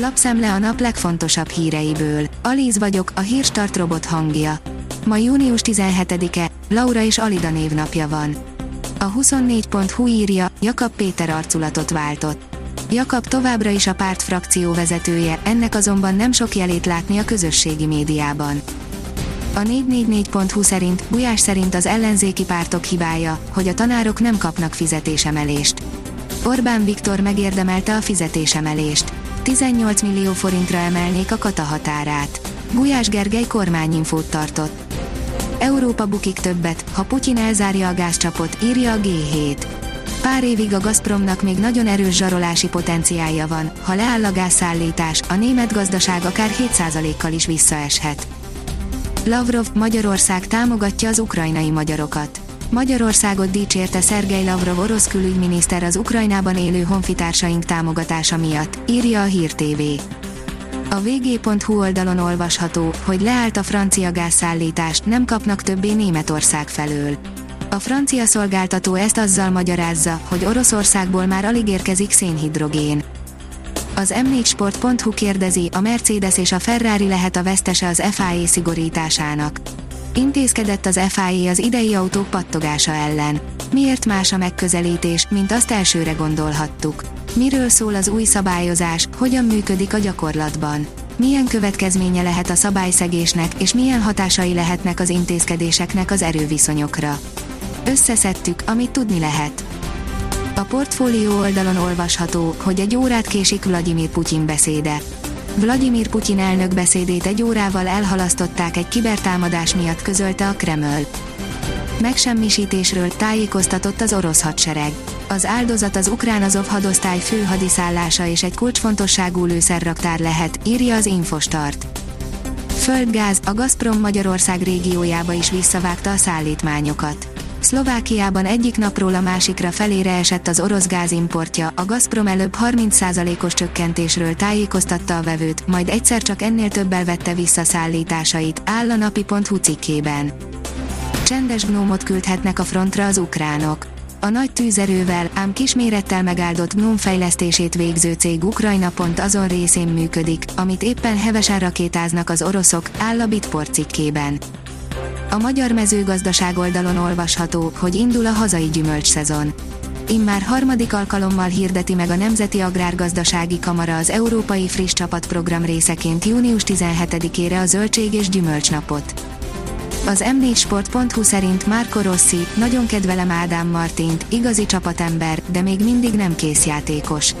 Lapszemle a nap legfontosabb híreiből. Alíz vagyok, a hírstart robot hangja. Ma június 17-e, Laura és Alida névnapja van. A 24.hu írja, Jakab Péter arculatot váltott. Jakab továbbra is a párt frakció vezetője, ennek azonban nem sok jelét látni a közösségi médiában. A 444.hu szerint, Gulyás szerint az ellenzéki pártok hibája, hogy a tanárok nem kapnak fizetésemelést. Orbán Viktor megérdemelte a fizetésemelést. 18 millió forintra emelnék a kata határát. Gulyás Gergely kormányinfót tartott. Európa bukik többet, ha Putyin elzárja a gázcsapot, írja a G7. Pár évig a Gazpromnak még nagyon erős zsarolási potenciálja van, ha leáll a gázszállítás, a német gazdaság akár 7%-kal is visszaeshet. Lavrov, Magyarország támogatja az ukrajnai magyarokat. Magyarországot dicsérte Szergej Lavrov orosz külügyminiszter az Ukrajnában élő honfitársaink támogatása miatt, írja a Hír TV. A vg.hu oldalon olvasható, hogy leállt a francia gázszállítást, nem kapnak többé Németország felől. A francia szolgáltató ezt azzal magyarázza, hogy Oroszországból már alig érkezik szénhidrogén. Az m4sport.hu kérdezi, a Mercedes és a Ferrari lehet a vesztese az FIA szigorításának. Intézkedett az FIA az idei autók pattogása ellen. Miért más a megközelítés, mint azt elsőre gondolhattuk? Miről szól az új szabályozás, hogyan működik a gyakorlatban? Milyen következménye lehet a szabályszegésnek, és milyen hatásai lehetnek az intézkedéseknek az erőviszonyokra? Összeszedtük, amit tudni lehet. A portfólió oldalon olvasható, hogy egy órát késik Vladimir Putyin beszéde. Vladimir Putyin elnök beszédét egy órával elhalasztották egy kibertámadás miatt közölte a Kreml. Megsemmisítésről tájékoztatott az orosz hadsereg. Az áldozat az ukrán Azov hadosztály fő hadiszállása és egy kulcsfontosságú lőszerraktár lehet, írja az Infostart. Földgáz, a Gazprom Magyarország régiójába is visszavágta a szállítmányokat. Szlovákiában egyik napról a másikra felére esett az orosz gázimportja, a Gazprom előbb 30%-os csökkentésről tájékoztatta a vevőt, majd egyszer csak ennél többel vette vissza szállításait, áll a napi.hu cikkében. Csendes gnómot küldhetnek a frontra az ukránok. A nagy tűzerővel, ám kismérettel megáldott gnóm fejlesztését végző cég Ukrajna pont azon részén működik, amit éppen hevesen rakétáznak az oroszok, áll a Bitport cikkében. A magyar mezőgazdaság oldalon olvasható, hogy indul a hazai gyümölcs szezon. Immár harmadik alkalommal hirdeti meg a Nemzeti Agrárgazdasági Kamara az Európai Friss Csapat program részeként június 17-ére a Zöldség és Gyümölcsnapot. Az m4sport.hu szerint Marco Rossi, nagyon kedvelem Ádám Martint, igazi csapatember, de még mindig nem készjátékos.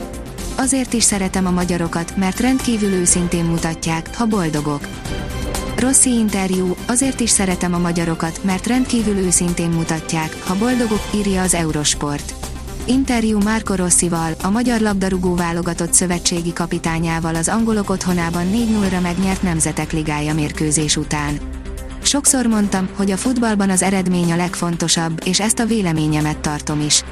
Azért is szeretem a magyarokat, mert rendkívül őszintén mutatják, ha boldogok. Rossi interjú, azért is szeretem a magyarokat, mert rendkívül őszintén mutatják, ha boldogok, írja az Eurosport. Interjú Márko Rossival, a magyar labdarúgó válogatott szövetségi kapitányával az angolok otthonában 4-0-ra megnyert Nemzetek Ligája mérkőzés után. Sokszor mondtam, hogy a futballban az eredmény a legfontosabb, és ezt a véleményemet tartom is.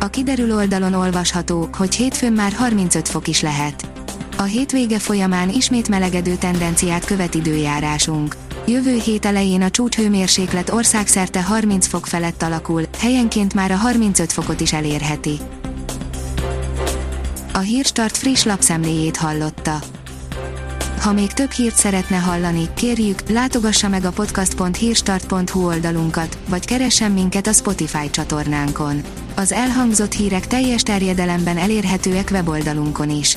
A kiderül oldalon olvasható, hogy hétfőn már 35 fok is lehet. A hétvége folyamán ismét melegedő tendenciát követ időjárásunk. Jövő hét elején a csúcshőmérséklet országszerte 30 fok felett alakul, helyenként már a 35 fokot is elérheti. A Hírstart friss lapszemléjét hallotta. Ha még több hírt szeretne hallani, kérjük, látogassa meg a podcast.hírstart.hu oldalunkat, vagy keressen minket a Spotify csatornánkon. Az elhangzott hírek teljes terjedelemben elérhetőek weboldalunkon is.